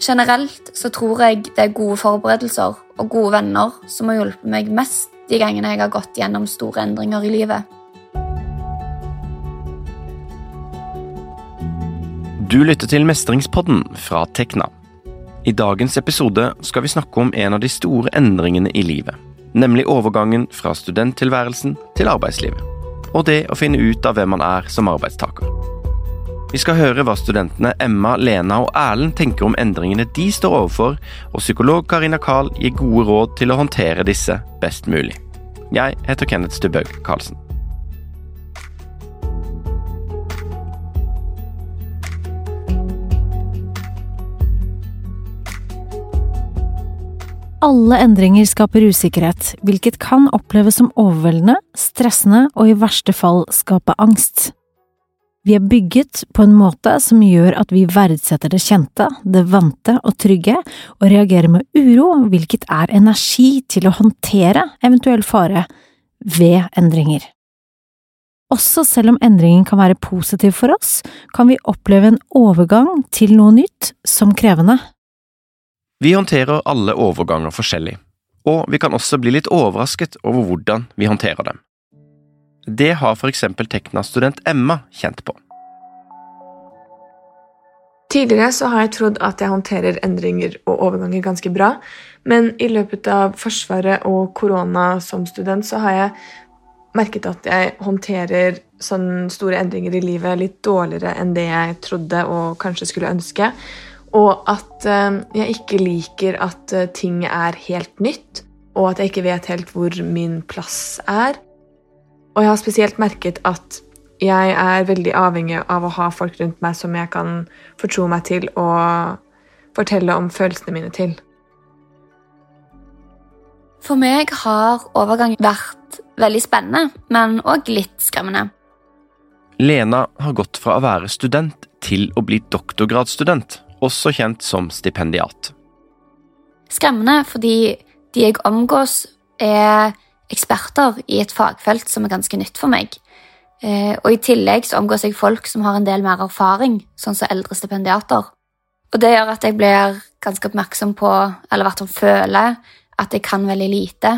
Generelt så tror jeg det er gode forberedelser og gode venner som har hjulpet meg mest de gangene jeg har gått gjennom store endringer i livet. Du lytter til Mestringspodden fra Tekna. I dagens episode skal vi snakke om en av de store endringene i livet. Nemlig overgangen fra studenttilværelsen til arbeidslivet. Og det å finne ut av hvem man er som arbeidstaker. Vi skal høre hva studentene Emma, Lena og Erlend tenker om endringene de står overfor, og psykolog Karina Karl gir gode råd til å håndtere disse best mulig. Jeg heter Kenneth Stubhaug Karlsen. Alle endringer skaper usikkerhet, hvilket kan oppleves som overveldende, stressende og i verste fall skape angst. Vi er bygget på en måte som gjør at vi verdsetter det kjente, det vante og trygge, og reagerer med uro, hvilket er energi til å håndtere eventuell fare ved endringer. Også selv om endringen kan være positiv for oss, kan vi oppleve en overgang til noe nytt som krevende. Vi håndterer alle overganger forskjellig, og vi kan også bli litt overrasket over hvordan vi håndterer dem. Det har eksempel Tekna-student Emma kjent på. Tidligere så har jeg trodd at jeg håndterer endringer og overganger ganske bra, men i løpet av Forsvaret og korona som student så har jeg merket at jeg håndterer sånne store endringer i livet litt dårligere enn det jeg trodde og kanskje skulle ønske. Og at eh, jeg ikke liker at eh, ting er helt nytt, og at jeg ikke vet helt hvor min plass er. Og jeg har spesielt merket at jeg er veldig avhengig av å ha folk rundt meg som jeg kan fortro meg til og fortelle om følelsene mine til. For meg har overgang vært veldig spennende, men òg litt skremmende. Lena har gått fra å være student til å bli doktorgradsstudent, også kjent som stipendiat. Skremmende fordi de jeg omgås, er eksperter i et fagfelt som er ganske nytt for meg. Eh, og i tillegg så omgås jeg folk som har en del mer erfaring, sånn som eldre stipendiater. Og det gjør at jeg blir ganske oppmerksom på, eller hvert fall føler, at jeg kan veldig lite.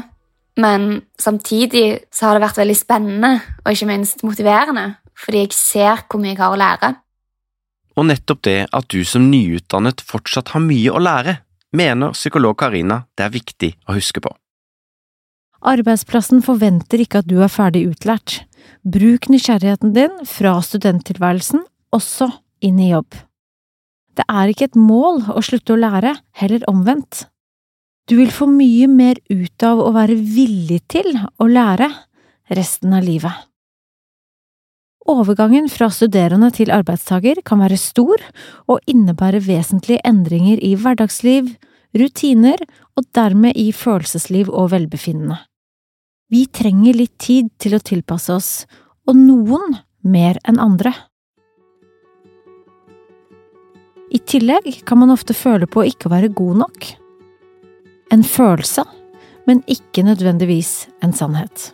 Men samtidig så har det vært veldig spennende og ikke minst motiverende, fordi jeg ser hvor mye jeg har å lære. Og nettopp det at du som nyutdannet fortsatt har mye å lære, mener psykolog Karina det er viktig å huske på. Arbeidsplassen forventer ikke at du er ferdig utlært. Bruk nysgjerrigheten din fra studenttilværelsen også inn i jobb. Det er ikke et mål å slutte å lære, heller omvendt. Du vil få mye mer ut av å være villig til å lære resten av livet. Overgangen fra studerende til arbeidstaker kan være stor og innebære vesentlige endringer i hverdagsliv, rutiner og dermed i følelsesliv og velbefinnende. Vi trenger litt tid til å tilpasse oss, og noen mer enn andre. I tillegg kan man ofte føle på å ikke være god nok. En følelse, men ikke nødvendigvis en sannhet.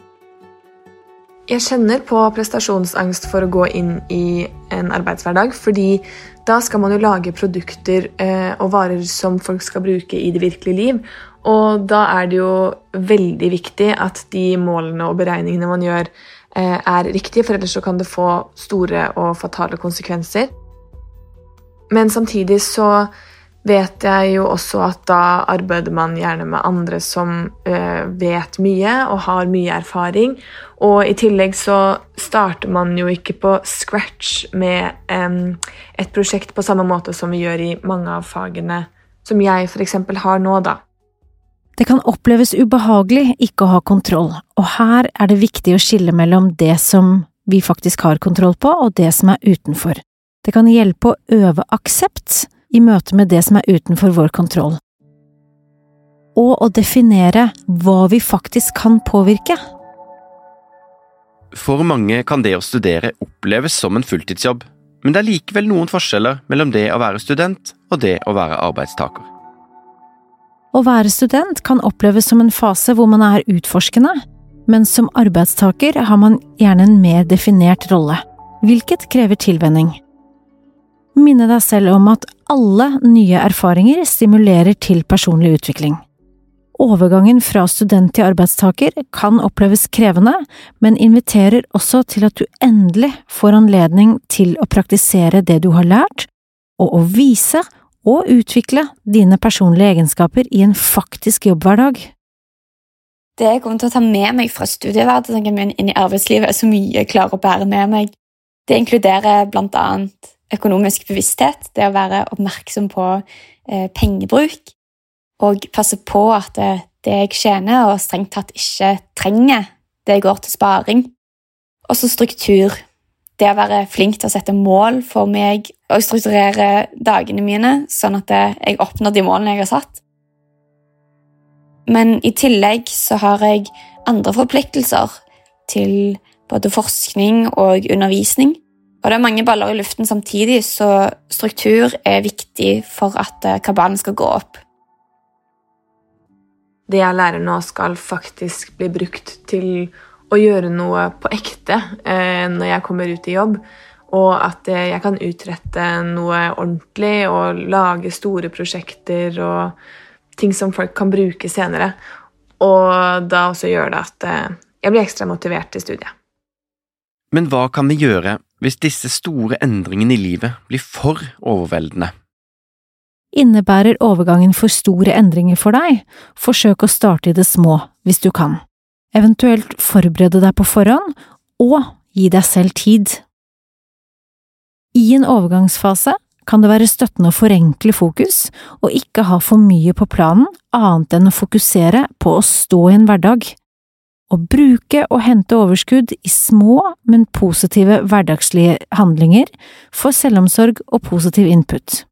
Jeg kjenner på prestasjonsangst for å gå inn i en arbeidshverdag, fordi da skal man jo lage produkter eh, og varer som folk skal bruke i det virkelige liv. Og da er det jo veldig viktig at de målene og beregningene man gjør, eh, er riktige, for ellers så kan det få store og fatale konsekvenser. Men samtidig så vet jeg jo også at da arbeider man gjerne med andre som uh, vet mye og har mye erfaring. Og i tillegg så starter man jo ikke på scratch med um, et prosjekt på samme måte som vi gjør i mange av fagene som jeg f.eks. har nå, da. Det kan oppleves ubehagelig ikke å ha kontroll, og her er det viktig å skille mellom det som vi faktisk har kontroll på, og det som er utenfor. Det kan hjelpe å øve aksept i møte med det som er utenfor vår kontroll. Og å definere hva vi faktisk kan påvirke. For mange kan det å studere oppleves som en fulltidsjobb, men det er likevel noen forskjeller mellom det å være student og det å være arbeidstaker. Å være student kan oppleves som en fase hvor man er utforskende, men som arbeidstaker har man gjerne en mer definert rolle, hvilket krever tilvenning. Minne deg selv om at alle nye erfaringer stimulerer til personlig utvikling. Overgangen fra student til arbeidstaker kan oppleves krevende, men inviterer også til at du endelig får anledning til å praktisere det du har lært, og å vise og utvikle dine personlige egenskaper i en faktisk jobbhverdag. Det jeg kommer til å ta med meg fra studieverdenen inn i arbeidslivet, er så mye jeg klarer å bære med meg. Det inkluderer blant annet økonomisk bevissthet, det å være oppmerksom på eh, pengebruk, og passe på at det, det jeg tjener, og strengt tatt ikke trenger, det går til sparing. Og så struktur. Det å være flink til å sette mål for meg og strukturere dagene mine sånn at jeg oppnår de målene jeg har satt. Men i tillegg så har jeg andre forpliktelser til både forskning og undervisning. Og det er mange baller i luften samtidig, så struktur er viktig for at eh, kabalen skal gå opp. Det jeg lærer nå, skal faktisk bli brukt til å gjøre noe på ekte eh, når jeg kommer ut i jobb. Og at eh, jeg kan utrette noe ordentlig og lage store prosjekter og ting som folk kan bruke senere. Og da også gjør det at eh, jeg blir ekstra motivert til studiet. Men hva kan vi gjøre hvis disse store endringene i livet blir for overveldende? Innebærer overgangen for store endringer for deg, forsøk å starte i det små hvis du kan. Eventuelt forberede deg på forhånd, og gi deg selv tid. I en overgangsfase kan det være støttende å forenkle fokus og ikke ha for mye på planen annet enn å fokusere på å stå i en hverdag å bruke og hente overskudd i små, men positive hverdagslige handlinger for selvomsorg og positiv input.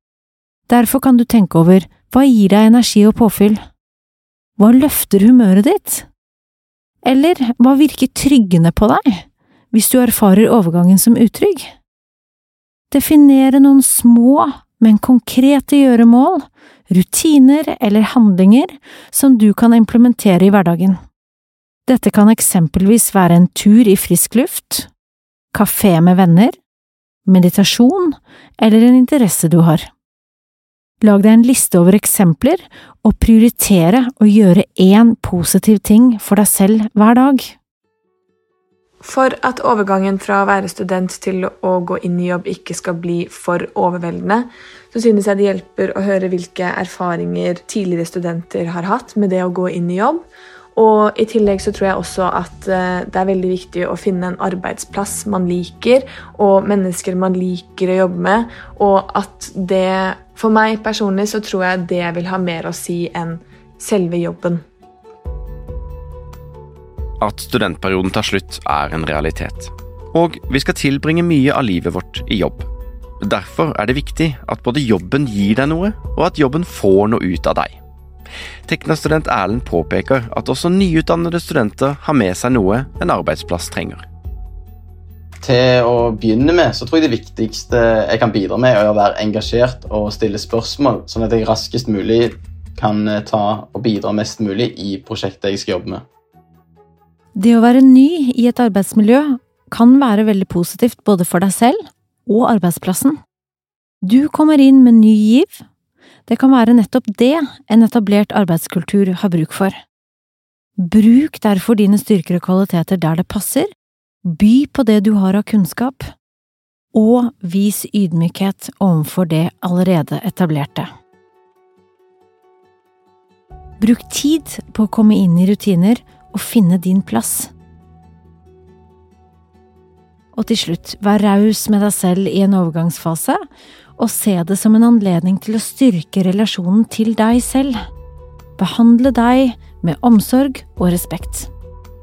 Derfor kan du tenke over hva gir deg energi og påfyll? Hva løfter humøret ditt? Eller hva virker tryggende på deg, hvis du erfarer overgangen som utrygg? Definere noen små, men konkrete gjøremål, rutiner eller handlinger som du kan implementere i hverdagen. Dette kan eksempelvis være en tur i frisk luft, kafé med venner, meditasjon eller en interesse du har. Lag deg en liste over eksempler, og prioritere å gjøre én positiv ting for deg selv hver dag. For at overgangen fra å være student til å gå inn i jobb ikke skal bli for overveldende, så synes jeg det hjelper å høre hvilke erfaringer tidligere studenter har hatt med det å gå inn i jobb, og i tillegg så tror jeg også at eh, det er veldig viktig å finne en arbeidsplass man liker, og mennesker man liker å jobbe med, og at det For meg personlig så tror jeg det vil ha mer å si enn selve jobben. At studentperioden tar slutt, er en realitet. Og vi skal tilbringe mye av livet vårt i jobb. Derfor er det viktig at både jobben gir deg noe, og at jobben får noe ut av deg. Tekna-student Erlend påpeker at også nyutdannede studenter har med seg noe en arbeidsplass trenger. Til å begynne med så tror jeg det viktigste jeg kan bidra med, er å være engasjert og stille spørsmål, sånn at jeg raskest mulig kan eh, ta og bidra mest mulig i prosjektet jeg skal jobbe med. Det å være ny i et arbeidsmiljø kan være veldig positivt både for deg selv og arbeidsplassen. Du kommer inn med ny giv det kan være nettopp det en etablert arbeidskultur har bruk for. Bruk derfor dine styrker og kvaliteter der det passer, by på det du har av kunnskap, og vis ydmykhet overfor det allerede etablerte. Bruk tid på å komme inn i rutiner og finne din plass. Og til slutt, vær raus med deg selv i en overgangsfase, og se det som en anledning til å styrke relasjonen til deg selv. Behandle deg med omsorg og respekt.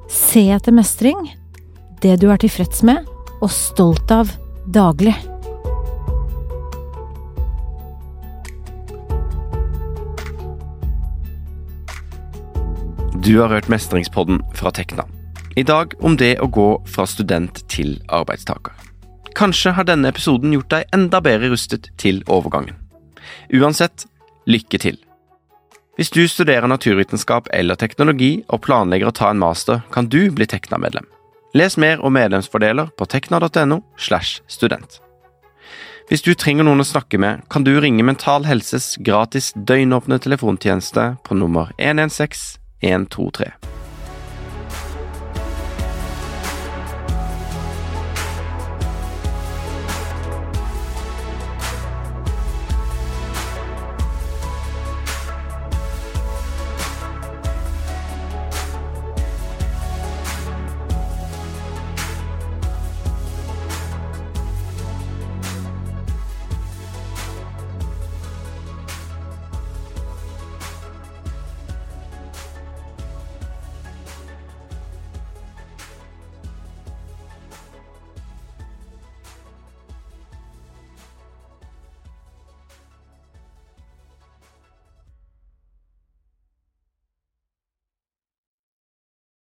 Se etter mestring, det du er tilfreds med og stolt av daglig. Du har hørt Mestringspodden fra Tekna. I dag om det å gå fra student til arbeidstaker. Kanskje har denne episoden gjort deg enda bedre rustet til overgangen. Uansett, lykke til! Hvis du studerer naturvitenskap eller teknologi og planlegger å ta en master, kan du bli Tekna-medlem. Les mer om medlemsfordeler på tekna.no. slash student. Hvis du trenger noen å snakke med, kan du ringe Mental Helses gratis døgnåpne telefontjeneste på nummer 116 123.